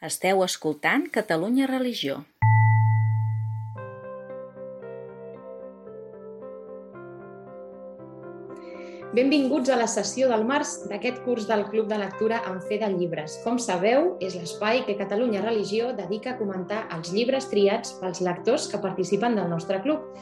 Esteu escoltant Catalunya Religió. Benvinguts a la sessió del març d'aquest curs del Club de Lectura en Fe de Llibres. Com sabeu, és l'espai que Catalunya Religió dedica a comentar els llibres triats pels lectors que participen del nostre club.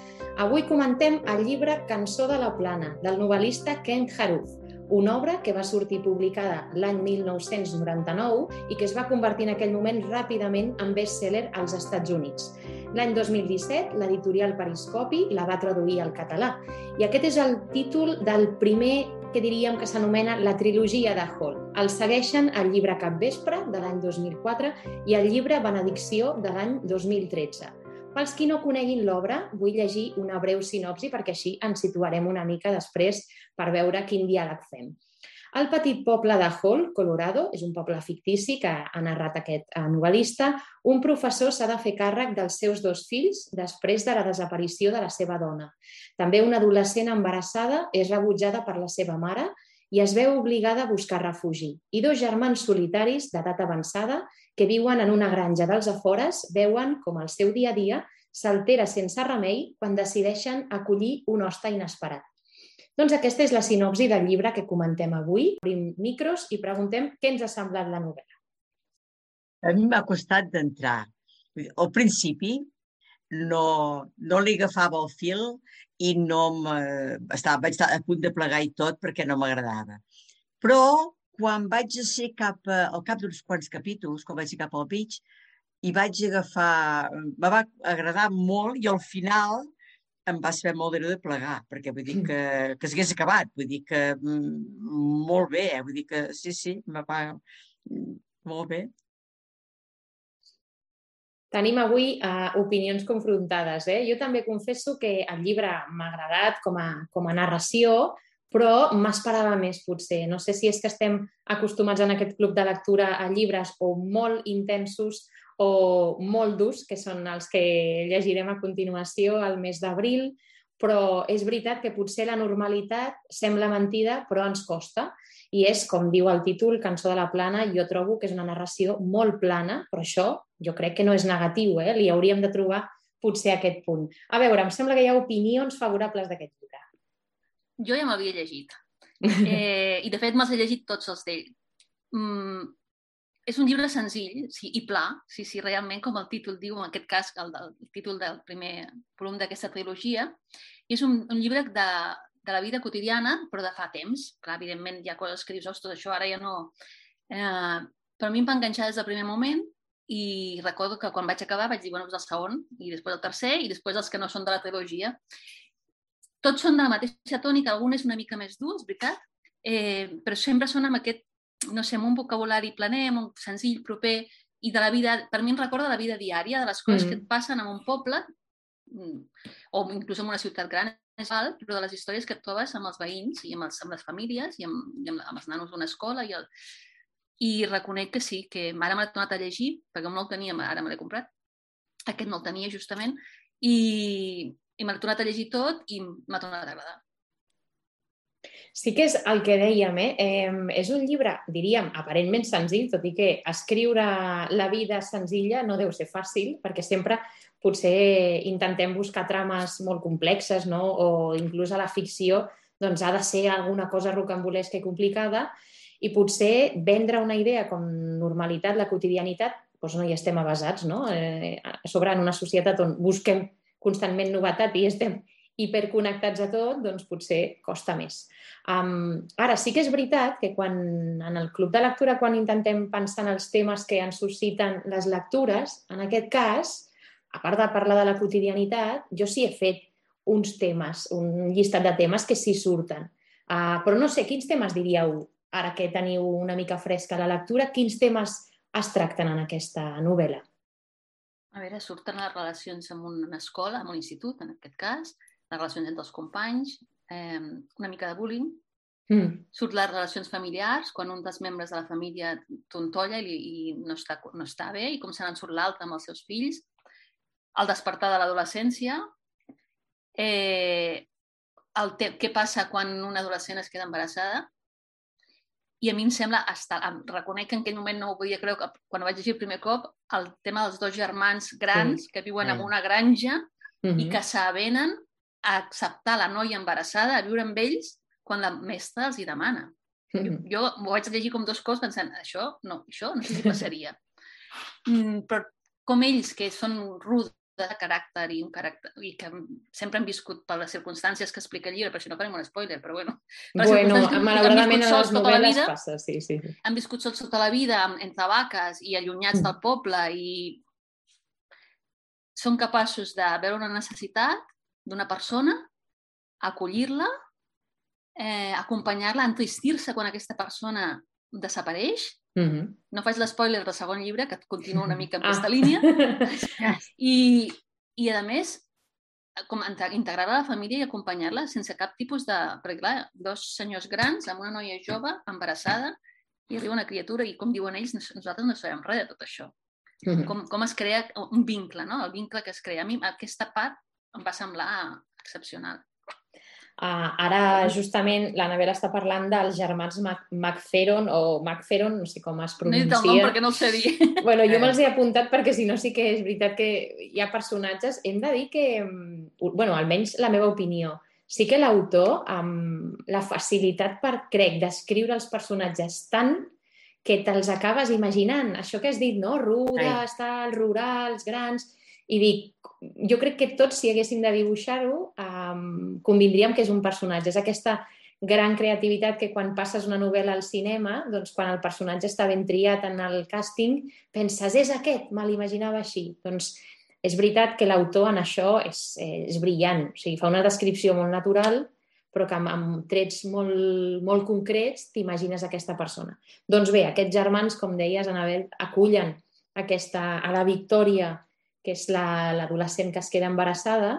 Avui comentem el llibre Cançó de la Plana, del novel·lista Ken Haruf, una obra que va sortir publicada l'any 1999 i que es va convertir en aquell moment ràpidament en best-seller als Estats Units. L'any 2017, l'editorial Periscopi la va traduir al català i aquest és el títol del primer que diríem que s'anomena la trilogia de Hall. El segueixen el llibre Capvespre, de l'any 2004, i el llibre Benedicció, de l'any 2013. Pels qui no coneguin l'obra, vull llegir una breu sinopsi perquè així ens situarem una mica després per veure quin diàleg fem. El petit poble de Hall, Colorado, és un poble fictici que ha narrat aquest eh, novel·lista. Un professor s'ha de fer càrrec dels seus dos fills després de la desaparició de la seva dona. També una adolescent embarassada és rebutjada per la seva mare i es veu obligada a buscar refugi. I dos germans solitaris d'edat avançada que viuen en una granja dels afores veuen com el seu dia a dia s'altera sense remei quan decideixen acollir un hoste inesperat. Doncs aquesta és la sinopsi del llibre que comentem avui. Obrim micros i preguntem què ens ha semblat la novel·la. A mi m'ha costat d'entrar. Al principi no, no li agafava el fil i no estava, vaig estar a punt de plegar i tot perquè no m'agradava. Però quan vaig ser cap a, al cap d'uns quants capítols, quan vaig ser cap al mig, i vaig agafar... Me va agradar molt i al final em va saber molt de plegar, perquè vull dir que, que s'hagués acabat, vull dir que mm, molt bé, eh? vull dir que sí, sí, me va molt bé. Tenim avui uh, opinions confrontades. Eh? Jo també confesso que el llibre m'ha agradat com a, com a narració, però m'esperava més, potser. No sé si és que estem acostumats en aquest club de lectura a llibres o molt intensos o molt durs, que són els que llegirem a continuació al mes d'abril, però és veritat que potser la normalitat sembla mentida, però ens costa. I és, com diu el títol, Cançó de la Plana, jo trobo que és una narració molt plana, però això jo crec que no és negatiu, eh? li hauríem de trobar potser aquest punt. A veure, em sembla que hi ha opinions favorables d'aquest llibre jo ja m'havia llegit. Eh, I, de fet, he llegit tots els d'ell. Mm, és un llibre senzill sí, i pla, sí, sí, realment, com el títol diu, en aquest cas, el, el títol del primer volum d'aquesta trilogia. I és un, un llibre de, de la vida quotidiana, però de fa temps. Clar, evidentment, hi ha coses que dius, ostres, això ara ja no... Eh, però a mi em va enganxar des del primer moment i recordo que quan vaig acabar vaig dir, bueno, doncs el segon, i després el tercer, i després els que no són de la trilogia tots són de la mateixa tònica, algun és una mica més dur, és veritat, eh, però sempre són amb aquest, no sé, amb un vocabulari planer, amb un senzill, proper, i de la vida, per mi em recorda la vida diària, de les coses mm. que et passen en un poble, mm, o inclús en una ciutat gran, però de les històries que et trobes amb els veïns i amb, els, amb les famílies i amb, i amb, amb els nanos d'una escola i, el, i reconec que sí, que ara m'ha tornat a llegir, perquè no el tenia, ara me l'he comprat, aquest no el tenia justament, i, i m'ha tornat a llegir tot i m'ha tornat a agradar. Sí que és el que dèiem, eh? eh? és un llibre, diríem, aparentment senzill, tot i que escriure la vida senzilla no deu ser fàcil, perquè sempre potser intentem buscar trames molt complexes, no? o inclús a la ficció doncs, ha de ser alguna cosa rocambolesca i complicada, i potser vendre una idea com normalitat, la quotidianitat, doncs no hi estem avasats, no? Eh, sobre en una societat on busquem constantment novetat i estem hiperconnectats a tot, doncs potser costa més. Um, ara, sí que és veritat que quan en el club de lectura, quan intentem pensar en els temes que ens susciten les lectures, en aquest cas, a part de parlar de la quotidianitat, jo sí he fet uns temes, un llistat de temes que sí surten. Uh, però no sé, quins temes diríeu, ara que teniu una mica fresca la lectura, quins temes es tracten en aquesta novel·la? A veure, surten les relacions amb una escola, amb un institut, en aquest cas, les relacions entre els companys, eh, una mica de bullying, mm. surt les relacions familiars, quan un dels membres de la família tontolla i, i no, està, no està bé, i com se n'en surt l'altre amb els seus fills, el despertar de l'adolescència, eh, el què passa quan una adolescent es queda embarassada, i a mi em sembla, em reconec que en aquell moment no ho podia creure, que quan ho vaig llegir el primer cop, el tema dels dos germans grans sí. que viuen en una granja uh -huh. i que s'avenen a acceptar la noia embarassada, a viure amb ells quan la mestra els hi demana. Uh -huh. jo, jo ho vaig llegir com dos coses pensant, això no, això no sé si passaria. mm, però com ells, que són rudos de caràcter i un caràcter i que sempre han viscut per les circumstàncies que explica el llibre, per això no farem un spoiler, però bueno. Bueno, malauradament a les novel·les vida, passa, sí, sí. Han viscut sols tota la vida entre vaques i allunyats del poble i són capaços de veure una necessitat d'una persona, acollir-la, eh, acompanyar-la, entristir-se quan aquesta persona desapareix Mm -hmm. No faig l'espoiler del segon llibre, que continua una mica en ah. aquesta línia. I, I, a més, com integrar la família i acompanyar-la sense cap tipus de... Perquè, clar, dos senyors grans amb una noia jove, embarassada, i arriba una criatura i, com diuen ells, nosaltres no sabem res de tot això. Mm -hmm. com, com es crea un vincle, no? El vincle que es crea. A mi aquesta part em va semblar excepcional. Uh, ara, justament, la Navera està parlant dels germans Mac Macferon o Macferon, no sé com es pronuncia. No he dit el nom perquè no ho sé dir. Bueno, jo me'ls he apuntat perquè si no sí que és veritat que hi ha personatges. Hem de dir que, mm, bueno, almenys la meva opinió, sí que l'autor, amb la facilitat per, crec, d'escriure els personatges tant que te'ls acabes imaginant. Això que has dit, no? Rudes, tal, rurals, grans i dic, jo crec que tots, si haguéssim de dibuixar-ho, um, convindríem que és un personatge. És aquesta gran creativitat que quan passes una novel·la al cinema, doncs quan el personatge està ben triat en el càsting, penses, és aquest, me l'imaginava així. Doncs és veritat que l'autor en això és, és brillant. O sigui, fa una descripció molt natural, però que amb, amb trets molt, molt concrets t'imagines aquesta persona. Doncs bé, aquests germans, com deies, Anabel, acullen aquesta, a la Victòria que és l'adolescent la, que es queda embarassada,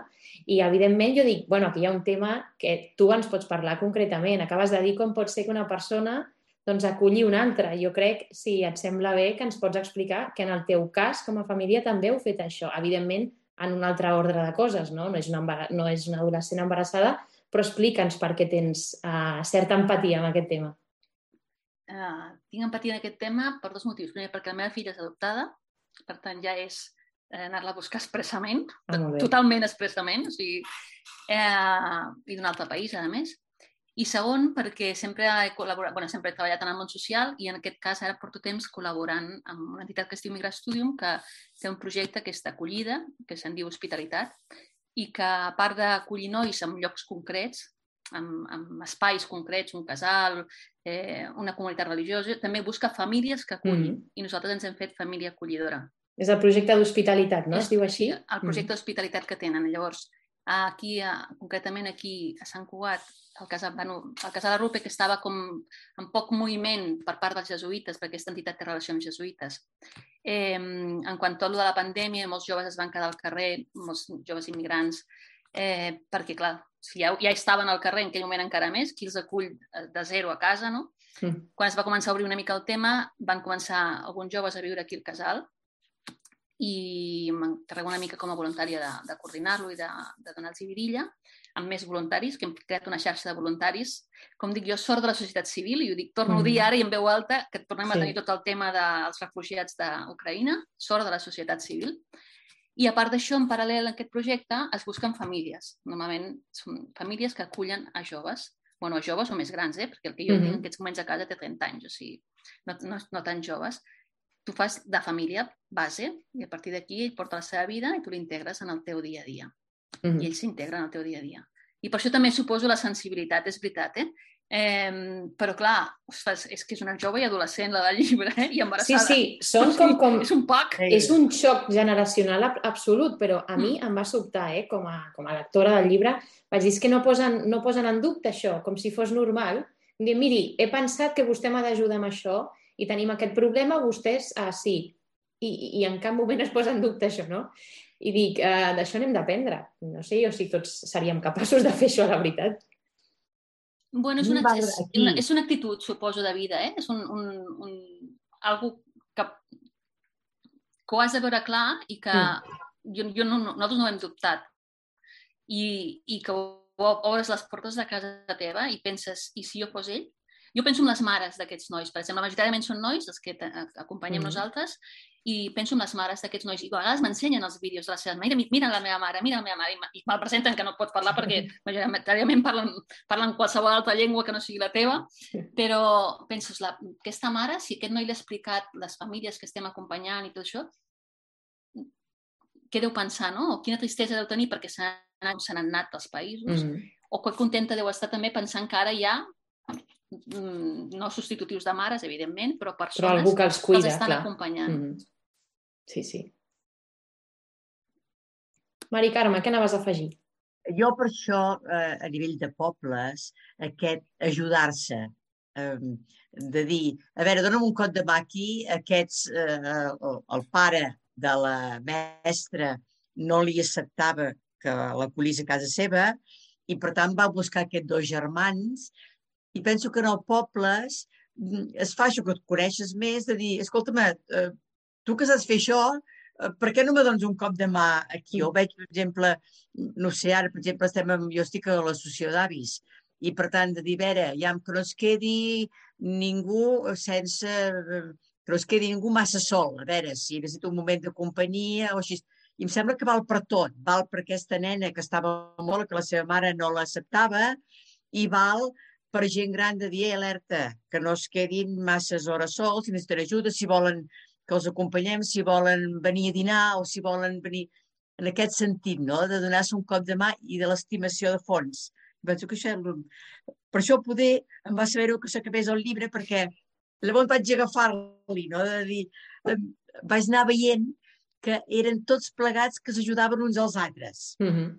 i evidentment jo dic, bueno, aquí hi ha un tema que tu ens pots parlar concretament. Acabes de dir com pot ser que una persona doncs, aculli una altra. Jo crec, si et sembla bé, que ens pots explicar que en el teu cas, com a família, també heu fet això. Evidentment, en un altre ordre de coses, no? No és una, no és una adolescent embarassada, però explica'ns per què tens uh, certa empatia amb aquest tema. Uh, tinc empatia en aquest tema per dos motius. Primer, perquè la meva filla és adoptada, per tant ja és eh, anar-la a buscar expressament, ah, totalment expressament, o sigui, eh, i d'un altre país, a més. I segon, perquè sempre he col·laborat, bueno, sempre he treballat en el món social i en aquest cas ara porto temps col·laborant amb una entitat que es diu Migra Studium, que té un projecte que és d'acollida, que se'n diu Hospitalitat, i que a part d'acollir nois en llocs concrets, amb, amb espais concrets, un casal, eh, una comunitat religiosa, també busca famílies que acullin. Mm -hmm. I nosaltres ens hem fet família acollidora. És el projecte d'hospitalitat, no? Es diu així? El projecte d'hospitalitat que tenen. Llavors, aquí, concretament aquí a Sant Cugat, el casal, bueno, el casal de Rupe, que estava com en poc moviment per part dels jesuïtes, perquè aquesta entitat té relació amb jesuïtes. Eh, en quant a tot de la pandèmia, molts joves es van quedar al carrer, molts joves immigrants, eh, perquè, clar, si ja, ja estaven al carrer en aquell moment encara més, qui els acull de zero a casa, no? Mm. Quan es va començar a obrir una mica el tema, van començar alguns joves a viure aquí al casal, i m'encarrego una mica com a voluntària de, de coordinar-lo i de, de donar-los virilla, amb més voluntaris, que hem creat una xarxa de voluntaris. Com dic jo, sort de la societat civil, i ho dic, torno mm. a dir ara i en veu alta, que tornem sí. a tenir tot el tema dels refugiats d'Ucraïna, sort de la societat civil. I a part d'això, en paral·lel a aquest projecte, es busquen famílies. Normalment són famílies que acullen a joves, bueno, a joves o més grans, eh? perquè el que jo mm -hmm. tinc en aquests moments a casa té 30 anys, o sigui, no, no, no tan joves, tu fas de família base i a partir d'aquí ell porta la seva vida i tu l'integres en el teu dia a dia. Mm -hmm. I ell s'integra en el teu dia a dia. I per això també suposo la sensibilitat, és veritat, eh? Eh, però clar, ostres, és que és una jove i adolescent la del llibre, eh? I embarassada. Sí, sí, són com... com... és un poc. És un xoc generacional absolut, però a mi mm. em va sobtar, eh? Com a, com a lectora del llibre, vaig dir que no posen, no posen en dubte això, com si fos normal. Dir, miri, he pensat que vostè m'ha d'ajudar amb això i tenim aquest problema, vostès ah, sí. I, I en cap moment es posa en dubte això, no? I dic, eh, d'això n'hem d'aprendre. No sé jo si tots seríem capaços de fer això, la veritat. Bueno, és una, és, una, és una actitud, suposo, de vida, eh? És un, un, un, algo que, que ho has de veure clar i que mm. jo, jo no, nosaltres no ho hem dubtat. I, i que obres les portes de casa teva i penses, i si jo fos ell? Jo penso en les mares d'aquests nois. Per exemple, majoritàriament són nois, els que acompanyem mm. nosaltres, i penso en les mares d'aquests nois. I a vegades m'ensenyen els vídeos de les seves mares. Mira, mira la meva mare, mira la meva mare. I me'l presenten que no pot parlar perquè majoritàriament parlen, parlen qualsevol altra llengua que no sigui la teva. Però penses, la, aquesta mare, si aquest noi l'ha explicat les famílies que estem acompanyant i tot això, què deu pensar, no? O quina tristesa deu tenir perquè s'han anat als països. Mm -hmm. O que contenta deu estar també pensant que ara mm, no substitutius de mares, evidentment, però persones però algú que els, cuida, que els estan clar. acompanyant. Mm -hmm. Sí, sí. Mari Carme, què anaves a afegir? Jo per això, eh, a nivell de pobles, aquest ajudar-se, eh, de dir, a veure, dona'm un cot de mà aquí, aquests, eh, el, el pare de la mestra no li acceptava que l'acollís a casa seva i, per tant, va buscar aquests dos germans i penso que en el pobles mm, es fa això que et coneixes més, de dir, escolta'm, eh, tu que saps fer això, eh, per què no me dones un cop de mà aquí? O veig, per exemple, no sé, ara, per exemple, estem amb, jo estic a l'associació d'avis, i per tant, de dir, a veure, ja que no es quedi ningú sense eh, que no es quedi ningú massa sol, a veure si necessita un moment de companyia o així. I em sembla que val per tot. Val per aquesta nena que estava molt, que la seva mare no l'acceptava, i val per gent gran de dir, alerta, que no es quedin masses hores sols, si necessiten ajuda, si volen que els acompanyem, si volen venir a dinar o si volen venir en aquest sentit, no? de donar-se un cop de mà i de l'estimació de fons. Penso que això, per això poder em va saber que s'acabés el llibre perquè Llavors vaig agafar-li, no? de dir, vaig anar veient que eren tots plegats que s'ajudaven uns als altres. Mm -hmm.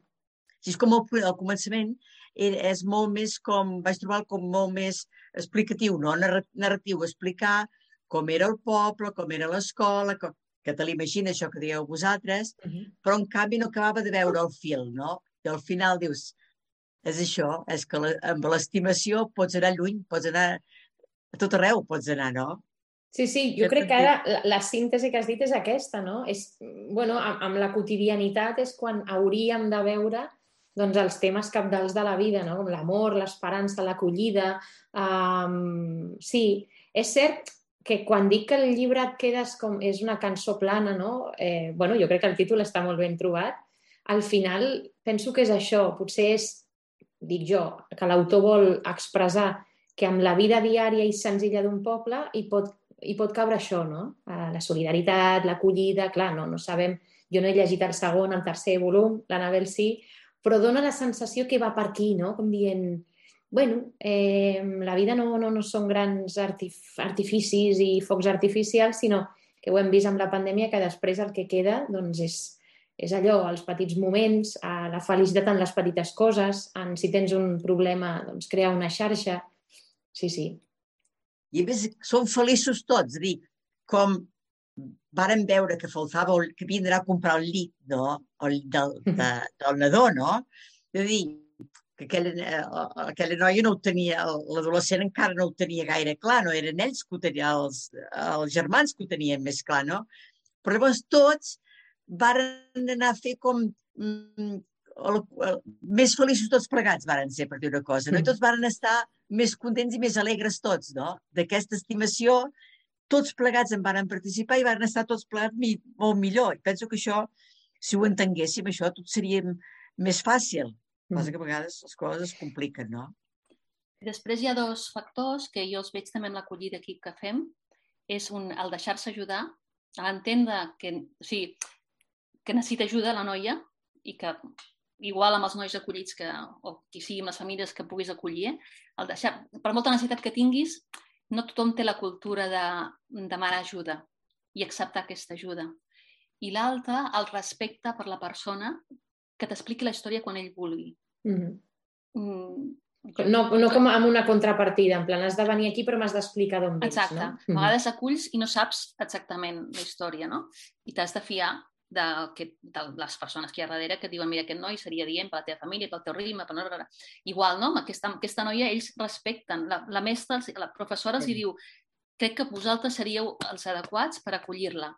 Així com al, al començament és molt més com, vaig trobar com molt més explicatiu, no? narratiu, explicar com era el poble, com era l'escola, com, que te l'imagina això que dieu vosaltres, uh -huh. però en canvi no acabava de veure el fil, no? I al final dius, és això, és que la, amb l'estimació pots anar lluny, pots anar a tot arreu pots anar, no? Sí, sí, jo crec que ara la, la síntesi que has dit és aquesta, no? És, bueno, amb, amb la quotidianitat és quan hauríem de veure doncs, els temes capdals de la vida, no? com l'amor, l'esperança, l'acollida. Um, sí, és cert que quan dic que el llibre et quedes com és una cançó plana, no? eh, bueno, jo crec que el títol està molt ben trobat. Al final penso que és això, potser és, dic jo, que l'autor vol expressar que amb la vida diària i senzilla d'un poble hi pot, hi pot cabre això, no? La solidaritat, l'acollida, clar, no, no sabem, jo no he llegit el segon, el tercer volum, l'Anabel sí, però dona la sensació que va per aquí, no? Com dient, bueno, eh, la vida no, no, no són grans artif artificis i focs artificials, sinó que ho hem vist amb la pandèmia, que després el que queda doncs, és, és allò, els petits moments, la felicitat en les petites coses, en si tens un problema, doncs crear una xarxa, Sí, sí. I a més, som feliços tots, dir, com varen veure que faltava, el, que d'anar a comprar el llit, no? El del, de, del nadó, no? De dir, que aquella, eh, aquella noia no ho tenia, l'adolescent encara no ho tenia gaire clar, no eren ells que ho tenien, els, els germans que ho tenien més clar, no? Però llavors tots varen anar a fer com mm, el, el, més feliços tots plegats varen ser, per dir una cosa, no? I mm. tots varen estar més contents i més alegres tots, no? D'aquesta estimació, tots plegats en varen participar i varen estar tots plegats mi, molt millor. I penso que això, si ho entenguéssim, això tot seria més fàcil. Mm. Passa que a vegades les coses es compliquen, no? Després hi ha dos factors que jo els veig també en l'acollida aquí que fem. És un, el deixar-se ajudar, entendre que, o sigui, que necessita ajuda la noia i que igual amb els nois acollits que, o qui sigui amb les famílies que puguis acollir, el deixar, per molta necessitat que tinguis, no tothom té la cultura de demanar ajuda i acceptar aquesta ajuda. I l'altre, el respecte per la persona que t'expliqui la història quan ell vulgui. Mm -hmm. No, no com amb una contrapartida, en plan, has de venir aquí però m'has d'explicar d'on vens, Exacte. no? A mm-hmm. vegades aculls i no saps exactament la història, no? I t'has de fiar de, que, de les persones que hi ha darrere que diuen mira, aquest noi seria dient per la teva família, pel teu ritme, per... No, igual, no? Amb aquesta, aquesta noia ells respecten. La, la mestra, la professora els sí. diu crec que vosaltres seríeu els adequats per acollir-la.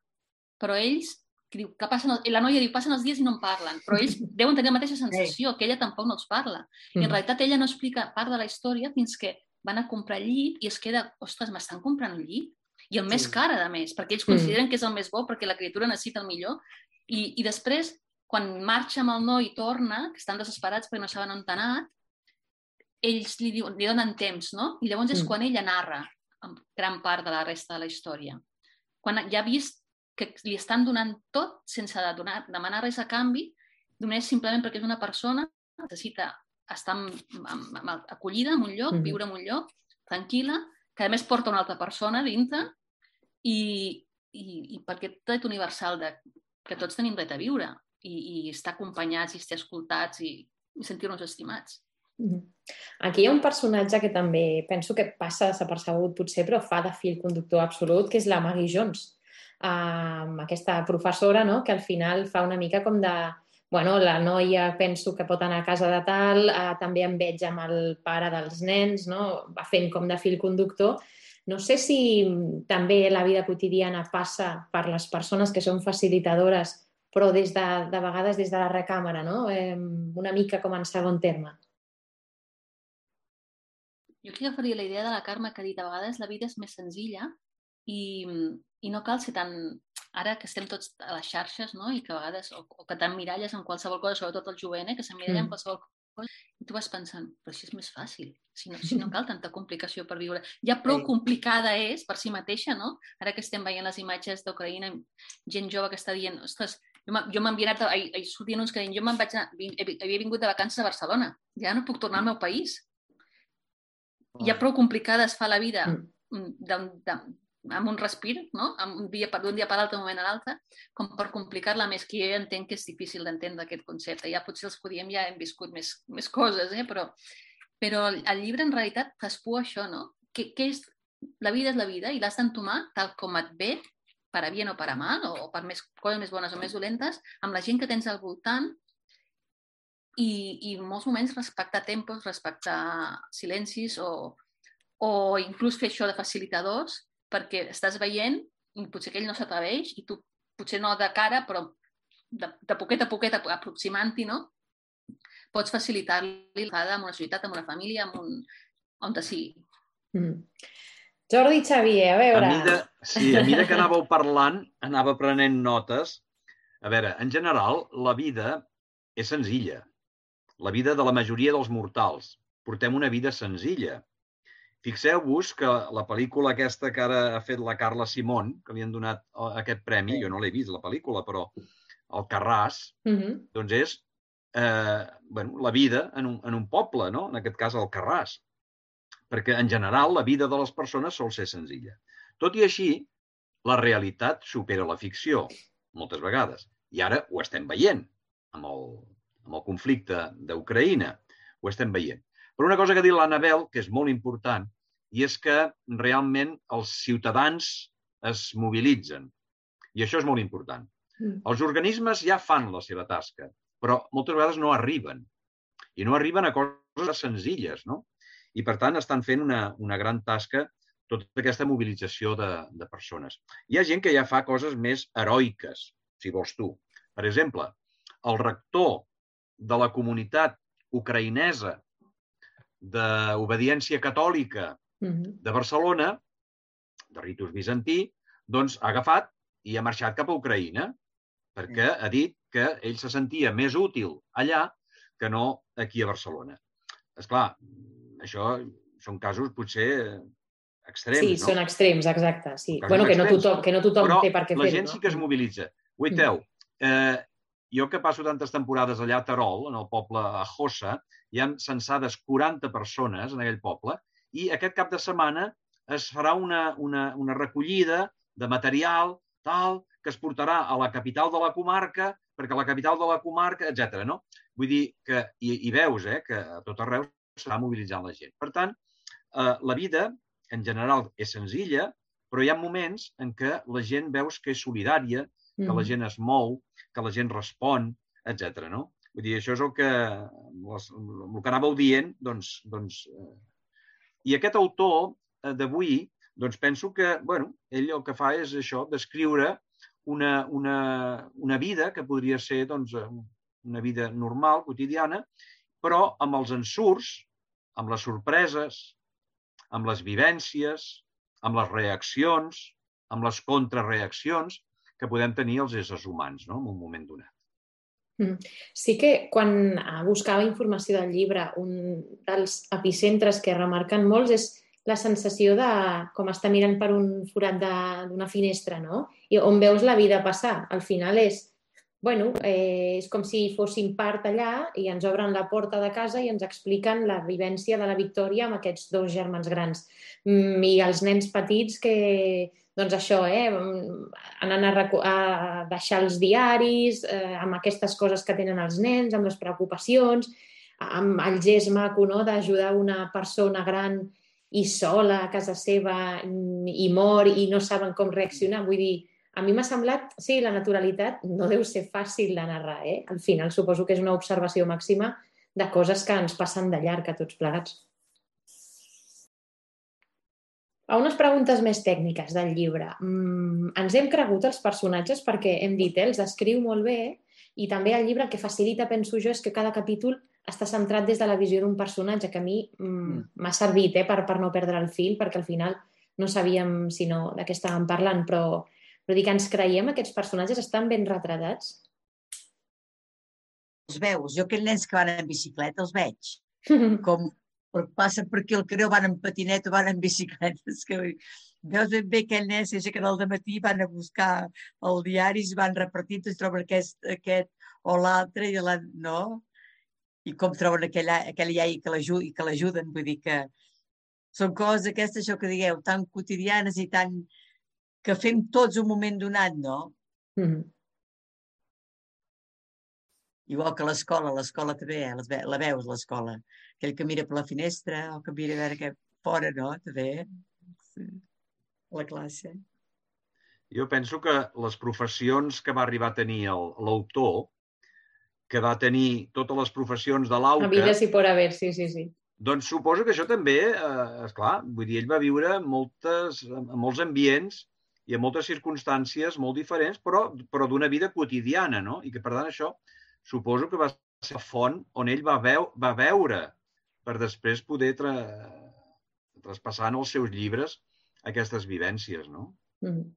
Però ells que diu, que passen, la noia diu, passen els dies i no en parlen, però ells deuen tenir la mateixa sensació, que ella tampoc no els parla. I en realitat ella no explica part de la història fins que van a comprar llit i es queda, ostres, m'estan comprant un llit? I el més Sí. car, a més, perquè ells Mm. consideren que és el més bo perquè la criatura necessita el millor. I, i després, quan marxa amb el noi i torna, que estan desesperats perquè no saben on ha anat, ells li, diuen, li donen temps, no? I llavors és Mm. quan ella narra gran part de la resta de la història. Quan ja ha vist que li estan donant tot sense de donar, demanar res a canvi, només simplement perquè és una persona, necessita estar amb, amb, amb, acollida en un lloc, Mhm. viure en un lloc, tranquil·la, que a més porta una altra persona dintre i, i, i per aquest dret universal de, que tots tenim dret a viure i, i estar acompanyats i estar escoltats i, i sentir-nos estimats. Mhm. Aquí hi ha un personatge que també penso que passa desapercebut potser, però fa de fil conductor absolut, que és la Maggie Jones, um, aquesta professora no? que al final fa una mica com de... Bueno, la noia penso que pot anar a casa de tal, uh, també em veig amb el pare dels nens, no? va fent com de fil conductor. No sé si també la vida quotidiana passa per les persones que són facilitadores, però des de, de vegades des de la recàmera, no? Eh, una mica com en segon terme. Jo aquí agafaria la idea de la Carme que ha dit a vegades la vida és més senzilla i, i no cal ser tan... Ara que estem tots a les xarxes no? i que a vegades, o, o que t'emmiralles en qualsevol cosa, sobretot el jovent, eh? que s'emmiralla Mm. en qualsevol i tu vas pensant, però així és més fàcil, si no, si no cal tanta complicació per viure. Ja prou Sí. complicada és per si mateixa, no? Ara que estem veient les imatges d'Ucraïna, gent jove que està dient, ostres, jo anat, a- ahir, ahir sortien uns que deien, jo me'n vaig anar, havia vingut de vacances a Barcelona, ja no puc tornar al meu país. Ja prou complicada es fa la vida Mm. mm, d'un- d'un- amb un respir, no? Amb un dia, per- d'un dia per l'altre, moment a l'altre, com per complicar-la més, que jo entenc que és difícil d'entendre aquest concepte. Ja potser els podíem, ja hem viscut més, més coses, eh? però, però el llibre en realitat traspua això, no? Que, que és, la vida és la vida i l'has d'entomar tal com et ve, per a bien o per a mal, o, o per més coses més bones o més dolentes, amb la gent que tens al voltant i, i en molts moments respectar tempos, respectar silencis o, o inclús fer això de facilitadors perquè estàs veient i potser aquell no s'atreveix i tu potser no de cara, però de, de poquet a poquet aproximant-hi, no? Pots facilitar-li l'entrada amb una societat, amb una família, amb un... on te sigui. Mm. Jordi Xavier, a veure... A mida, sí, a mida que anàveu parlant, anava prenent notes. A veure, en general, la vida és senzilla. La vida de la majoria dels mortals. Portem una vida senzilla. Fixeu-vos que la pel·lícula aquesta que ara ha fet la Carla Simón, que li han donat aquest premi, jo no l'he vist, la pel·lícula, però el Carràs, Mm -hmm. doncs és eh, bueno, la vida en un, en un poble, no? en aquest cas el Carràs. Perquè, en general, la vida de les persones sol ser senzilla. Tot i així, la realitat supera la ficció, moltes vegades. I ara ho estem veient amb el, amb el conflicte d'Ucraïna. Ho estem veient. Però una cosa que ha dit l'Anabel, que és molt important, i és que realment els ciutadans es mobilitzen. I això és molt important. Mm. Els organismes ja fan la seva tasca, però moltes vegades no arriben. I no arriben a coses senzilles, no? I, per tant, estan fent una, una gran tasca tota aquesta mobilització de, de persones. Hi ha gent que ja fa coses més heroiques, si vols tu. Per exemple, el rector de la comunitat ucraïnesa d'obediència catòlica Mm -hmm. de Barcelona, de ritus bizantí, doncs ha agafat i ha marxat cap a Ucraïna perquè ha dit que ell se sentia més útil allà que no aquí a Barcelona. És clar, això són casos potser extrems, Sí, no? són extrems, exacte. Sí. Casos Bueno, que no extrems. tothom, que no tothom Però té per què la fer-ho. gent no? sí que es mobilitza. Guaiteu, eh, jo que passo tantes temporades allà a Terol, en el poble a Josa, hi ha censades 40 persones en aquell poble, i aquest cap de setmana es farà una, una, una recollida de material tal que es portarà a la capital de la comarca, perquè la capital de la comarca, etc. no? Vull dir que, i, i veus eh, que a tot arreu s'està mobilitzant la gent. Per tant, eh, la vida, en general, és senzilla, però hi ha moments en què la gent veus que és solidària, que la gent es mou, que la gent respon, etc. no? Vull dir, això és el que, les, el que anàveu dient, doncs... doncs eh. I aquest autor eh, d'avui, doncs penso que, bueno, ell el que fa és això, descriure una, una, una vida que podria ser doncs, eh, una vida normal, quotidiana, però amb els ensurts, amb les sorpreses, amb les vivències, amb les reaccions, amb les contrarreaccions que podem tenir els éssers humans no? en un moment donat. Mm. Sí que quan buscava informació del llibre, un dels epicentres que remarquen molts és la sensació de com està mirant per un forat d'una finestra, no? I on veus la vida passar. Al final és bueno, eh, és com si fóssim part allà i ens obren la porta de casa i ens expliquen la vivència de la Victòria amb aquests dos germans grans. Mm, I els nens petits que, doncs això, eh, anant a, a deixar els diaris, eh, amb aquestes coses que tenen els nens, amb les preocupacions, amb el gest maco no, d'ajudar una persona gran i sola a casa seva i mor i no saben com reaccionar. Vull dir, a mi m'ha semblat, sí, la naturalitat no deu ser fàcil de narrar, eh? Al final suposo que és una observació màxima de coses que ens passen de llarg a tots plegats. A unes preguntes més tècniques del llibre. Mm, ens hem cregut els personatges perquè hem dit, eh, els descriu molt bé i també el llibre el que facilita, penso jo, és que cada capítol està centrat des de la visió d'un personatge que a mi mm, mm. m'ha mm, servit eh, per, per no perdre el fil perquè al final no sabíem si no de què estàvem parlant, però però dir que ens creiem aquests personatges estan ben retratats? Els veus. Jo aquells nens que van en bicicleta els veig. Com passa per aquí el carrer, van en patinet o van en bicicletes. Que veus ben bé aquell nen que al matí, van a buscar el diari, es van repartint, es troben aquest, aquest o l'altre, i la, no? I com troben aquell, aquell iaia que l'ajuden, vull dir que són coses aquestes, això que digueu, tan quotidianes i tan, que fem tots un moment donat, no? Mm -hmm. Igual que l'escola, l'escola també, eh? la veus, l'escola. Aquell que mira per la finestra o que mira a veure què fora, no? També, sí. la classe. Jo penso que les professions que va arribar a tenir l'autor, que va tenir totes les professions de l'auca... La vida si por haver, sí, sí, sí. Doncs suposo que això també, eh, esclar, vull dir, ell va viure moltes, en molts ambients i en moltes circumstàncies molt diferents, però, però d'una vida quotidiana, no? I que, per tant, això suposo que va ser la font on ell va, veu, va veure per després poder tra traspassar en els seus llibres aquestes vivències, no? Mm.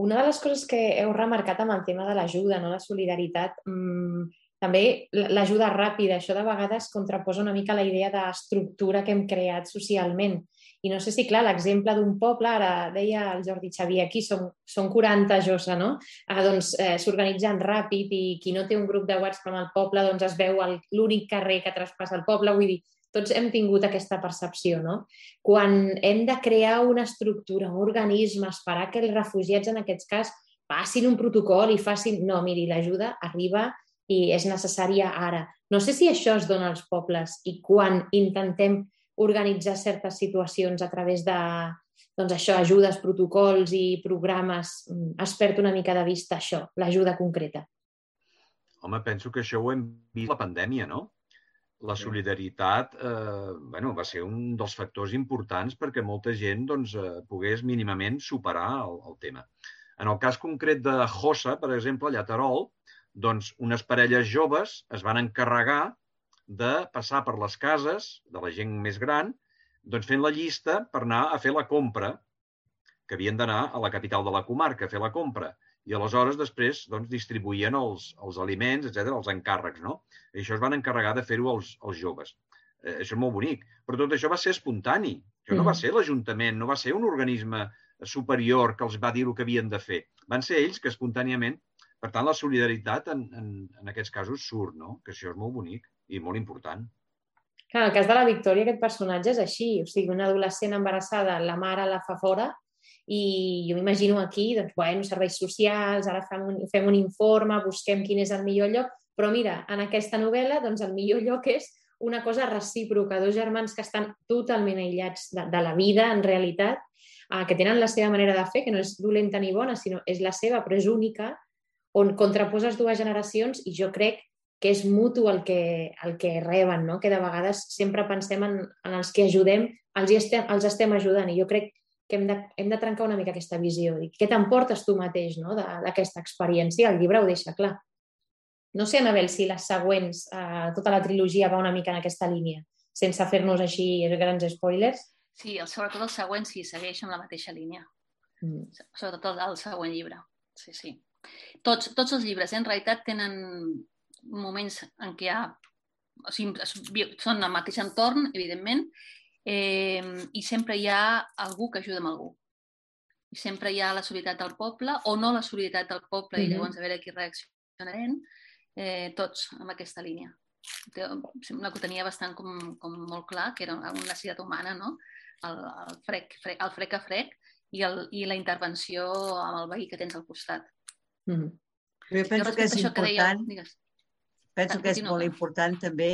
Una de les coses que heu remarcat amb el tema de l'ajuda, no? la solidaritat, mmm, també l'ajuda ràpida, això de vegades contraposa una mica la idea d'estructura que hem creat socialment. I no sé si, clar, l'exemple d'un poble, ara deia el Jordi Xavier, aquí són, són 40 Josa, no? Ah, doncs eh, s'organitzen ràpid i qui no té un grup de WhatsApp al poble doncs es veu l'únic carrer que traspassa el poble. Vull dir, tots hem tingut aquesta percepció, no? Quan hem de crear una estructura, un organisme, esperar que els refugiats, en aquest cas, passin un protocol i facin... No, miri, l'ajuda arriba i és necessària ara. No sé si això es dona als pobles i quan intentem organitzar certes situacions a través de doncs això, ajudes, protocols i programes, mm, es perd una mica de vista això, l'ajuda concreta. Home, penso que això ho hem vist la pandèmia, no? La solidaritat eh, bueno, va ser un dels factors importants perquè molta gent doncs, eh, pogués mínimament superar el, el tema. En el cas concret de Josa, per exemple, allà a Terol, doncs unes parelles joves es van encarregar de passar per les cases de la gent més gran, doncs fent la llista per anar a fer la compra, que havien d'anar a la capital de la comarca a fer la compra. I aleshores després doncs, distribuïen els, els aliments, etc els encàrrecs. No? I això es van encarregar de fer-ho els, els joves. Eh, això és molt bonic. Però tot això va ser espontani. Això no va mm. ser l'Ajuntament, no va ser un organisme superior que els va dir el que havien de fer. Van ser ells que espontàniament... Per tant, la solidaritat en, en, en aquests casos surt, no? que això és molt bonic i molt important. Clar, en el cas de la Victòria, aquest personatge és així. O sigui, una adolescent embarassada, la mare la fa fora i jo m'imagino aquí, doncs, bueno, serveis socials, ara fem un, fem un informe, busquem quin és el millor lloc, però mira, en aquesta novel·la, doncs el millor lloc és una cosa recíproca, dos germans que estan totalment aïllats de, de la vida, en realitat, eh, que tenen la seva manera de fer, que no és dolenta ni bona, sinó és la seva, però és única, on contraposes dues generacions i jo crec que és mutu el que, el que reben, no? que de vegades sempre pensem en, en els que ajudem, els, estem, els estem ajudant i jo crec que hem de, hem de trencar una mica aquesta visió. I què t'emportes tu mateix no? d'aquesta experiència? El llibre ho deixa clar. No sé, Anabel, si les següents, eh, tota la trilogia va una mica en aquesta línia, sense fer-nos així grans spoilers. Sí, el, sobretot el següent sí, segueix amb la mateixa línia. Mm. Sobretot el, el següent llibre. Sí, sí. Tots, tots els llibres, eh, en realitat, tenen moments en què hi ha... O sigui, són al mateix entorn, evidentment, eh, i sempre hi ha algú que ajuda amb algú. I sempre hi ha la solidaritat del poble, o no la solidaritat del poble, i Mhm. llavors a veure qui reaccionarem, eh, tots amb aquesta línia. Sembla que ho tenia bastant com, com molt clar, que era una necessitat humana, no? El, el, frec, frec, el frec a frec i, el, i la intervenció amb el veí que tens al costat. Mm. Jo penso que és això que dèieu, important, digues. Penso que és molt important també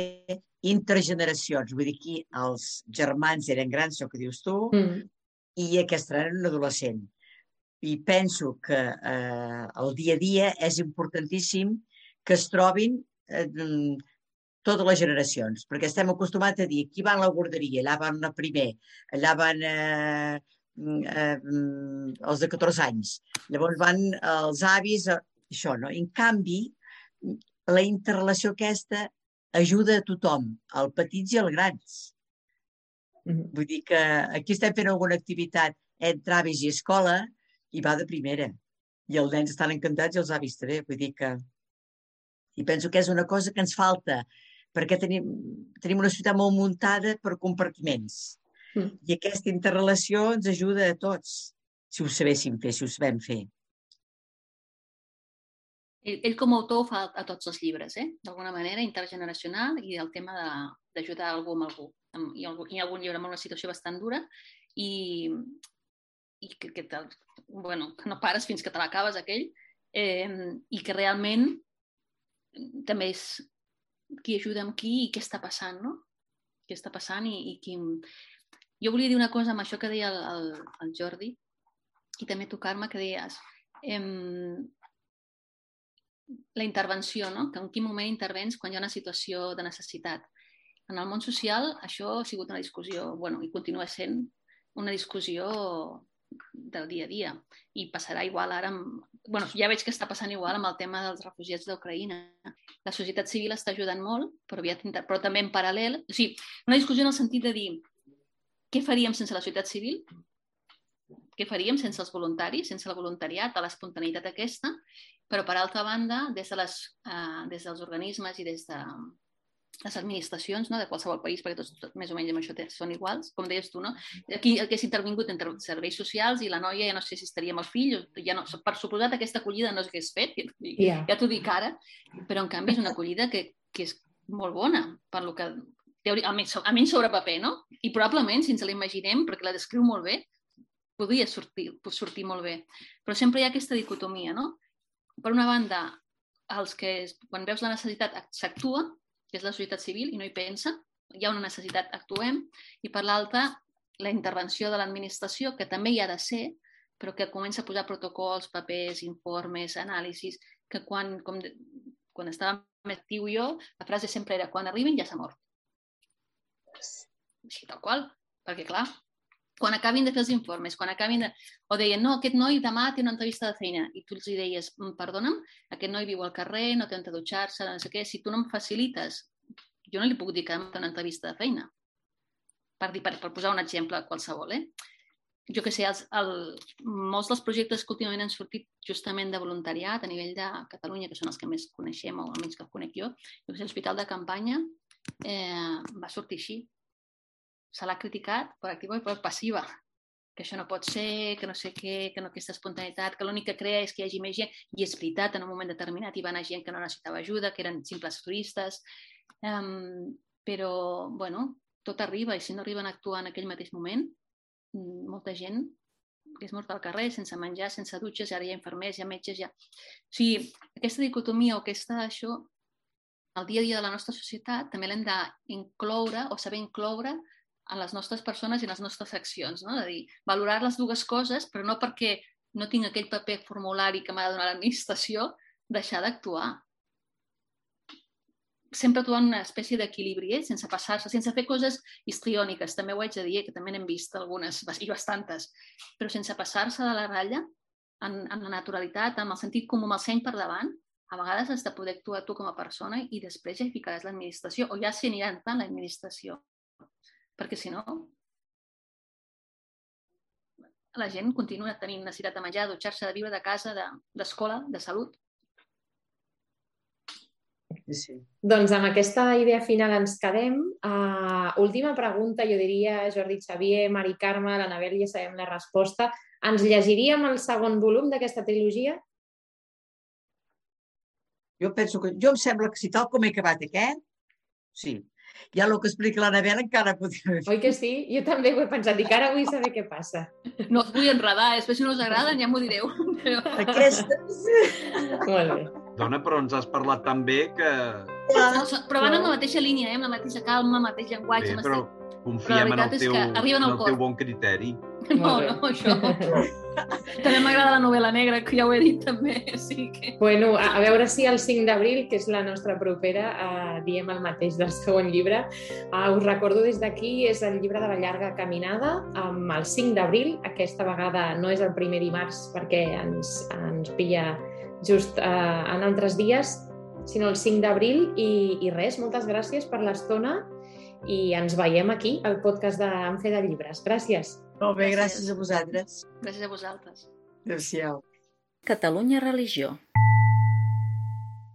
intergeneracions. Vull dir, aquí els germans eren grans, això que dius tu, Mm. i aquesta era un adolescent. I penso que eh, el dia a dia és importantíssim que es trobin eh, totes les generacions, perquè estem acostumats a dir aquí van a la guarderia, allà van a primer, allà van eh, mm, eh, els de 14 anys, llavors van els avis, això, no? En canvi, la interrelació aquesta ajuda a tothom, als petits i als grans. Mm. Vull dir que aquí estem fent alguna activitat entre avis i escola i va de primera. I els nens estan encantats i els avis també. Vull dir que... I penso que és una cosa que ens falta, perquè tenim, tenim una ciutat molt muntada per compartiments. Mm. I aquesta interrelació ens ajuda a tots, si ho sabéssim fer, si ho sabem fer. Ell, ell com a autor ho fa a tots els llibres, eh? d'alguna manera intergeneracional i el tema d'ajudar algú amb algú. Hi ha algun, hi ha algun llibre amb una situació bastant dura i, i que, que, te, bueno, que no pares fins que te l'acabes aquell eh, i que realment també és qui ajuda amb qui i què està passant, no? Què està passant i, i qui... Jo volia dir una cosa amb això que deia el, el, el Jordi i també tu, Carme, que deies em, la intervenció, no? que en quin moment intervens quan hi ha una situació de necessitat. En el món social això ha sigut una discussió, bueno, i continua sent una discussió del dia a dia. I passarà igual ara amb... bueno, ja veig que està passant igual amb el tema dels refugiats d'Ucraïna. La societat civil està ajudant molt, però, aviat, inter- però també en paral·lel... O sigui, una discussió en el sentit de dir què faríem sense la societat civil? Què faríem sense els voluntaris, sense el voluntariat, a l'espontaneïtat aquesta? Però, per altra banda, des, de les, eh, des dels organismes i des de les administracions no, de qualsevol país, perquè tots, més o menys amb això són iguals, com deies tu, no? Aquí hagués intervingut entre serveis socials i la noia ja no sé si estaria amb el fill, o ja no, per suposat aquesta acollida no s'hagués fet, i, Ja. t'ho dic ara, però en canvi és una acollida que, que és molt bona, per lo que teori, almenys, almenys sobre paper, no? I probablement, si ens la imaginem, perquè la descriu molt bé, podria sortir, sortir molt bé. Però sempre hi ha aquesta dicotomia, no? Per una banda, els que, quan veus la necessitat, s'actua, que és la societat civil, i no hi pensa, hi ha una necessitat, actuem, i per l'altra, la intervenció de l'administració, que també hi ha de ser, però que comença a posar protocols, papers, informes, anàlisis, que quan, com, quan estava més actiu jo, la frase sempre era quan arribin ja s'ha mort. Així tal qual, perquè clar, quan acabin de fer els informes, quan acabin de... O deien, no, aquest noi demà té una entrevista de feina, i tu els hi deies, "Mm, perdona'm, aquest noi viu al carrer, no té on dutxar-se, no sé què, si tu no em facilites, jo no li puc dir que demà té una entrevista de feina. Per, dir, per, per posar un exemple qualsevol, eh? jo que sé, els, el, molts dels projectes que últimament han sortit justament de voluntariat a nivell de Catalunya, que són els que més coneixem, o almenys que conec jo, jo que sé, l'Hospital de Campanya eh, va sortir així. Se l'ha criticat per activa i per passiva, que això no pot ser, que no sé què, que no aquesta espontaneïtat, que l'únic que crea és que hi hagi més gent, i és veritat, en un moment determinat hi va anar gent que no necessitava ajuda, que eren simples turistes, um, però, bueno, tot arriba, i si no arriben a actuar en aquell mateix moment, mm, molta gent que és mort al carrer, sense menjar, sense dutxes, ara hi ha infermers, hi ha metges, ha... O sigui, aquesta dicotomia o aquesta, això, el dia a dia de la nostra societat també l'hem d'incloure o saber incloure en les nostres persones i en les nostres accions, no? de dir, valorar les dues coses, però no perquè no tinc aquell paper formulari que m'ha de donar l'administració, deixar d'actuar. Sempre trobant una espècie d'equilibri, eh? sense passar-se, sense fer coses histriòniques, també ho haig de dir, eh? que també n'hem vist algunes, i bastantes, però sense passar-se de la ratlla, en, en la naturalitat, amb el sentit comú, amb el seny per davant, a vegades has de poder actuar tu com a persona i després ja hi ficaràs l'administració, o ja s'hi anirà entrant l'administració perquè si no, la gent continua tenint necessitat de menjar, de dutxar-se, de viure, de casa, de- d'escola, de, de salut. Sí, sí. Doncs amb aquesta idea final ens quedem. Uh, última pregunta, jo diria, Jordi Xavier, Mari Carme, l'Anabel, ja sabem la resposta. Ens llegiríem el segon volum d'aquesta trilogia? Jo penso que... Jo em sembla que si tal com he acabat aquest, sí. Ja el que explica l'Anabel encara podria haver Oi que sí? Jo també ho he pensat. Dic, ara vull saber què passa. No us vull enredar, després si no us agraden ja m'ho direu. Però... Aquestes... Molt bé. Dona, però ens has parlat tan bé que... Però van amb la mateixa línia, eh? amb la mateixa calma, el mateix llenguatge. Bé, però estil- confiem en el teu, que arriben en el cor. teu bon criteri. No, no, això. També m'agrada la novel·la negra, que ja ho he dit també. Sí que... Bueno, a, a veure si el 5 d'abril, que és la nostra propera, uh, diem el mateix del segon llibre. Uh, us recordo des d'aquí, és el llibre de la llarga caminada, amb el 5 d'abril. Aquesta vegada no és el primer dimarts perquè ens, ens pilla just uh, en altres dies, sinó el 5 d'abril. I, I res, moltes gràcies per l'estona i ens veiem aquí, al podcast d'En Fe de Llibres. Gràcies. Molt bé, Gràcies. gràcies a vosaltres. Gràcies a vosaltres. Adéu-siau. Catalunya Religió.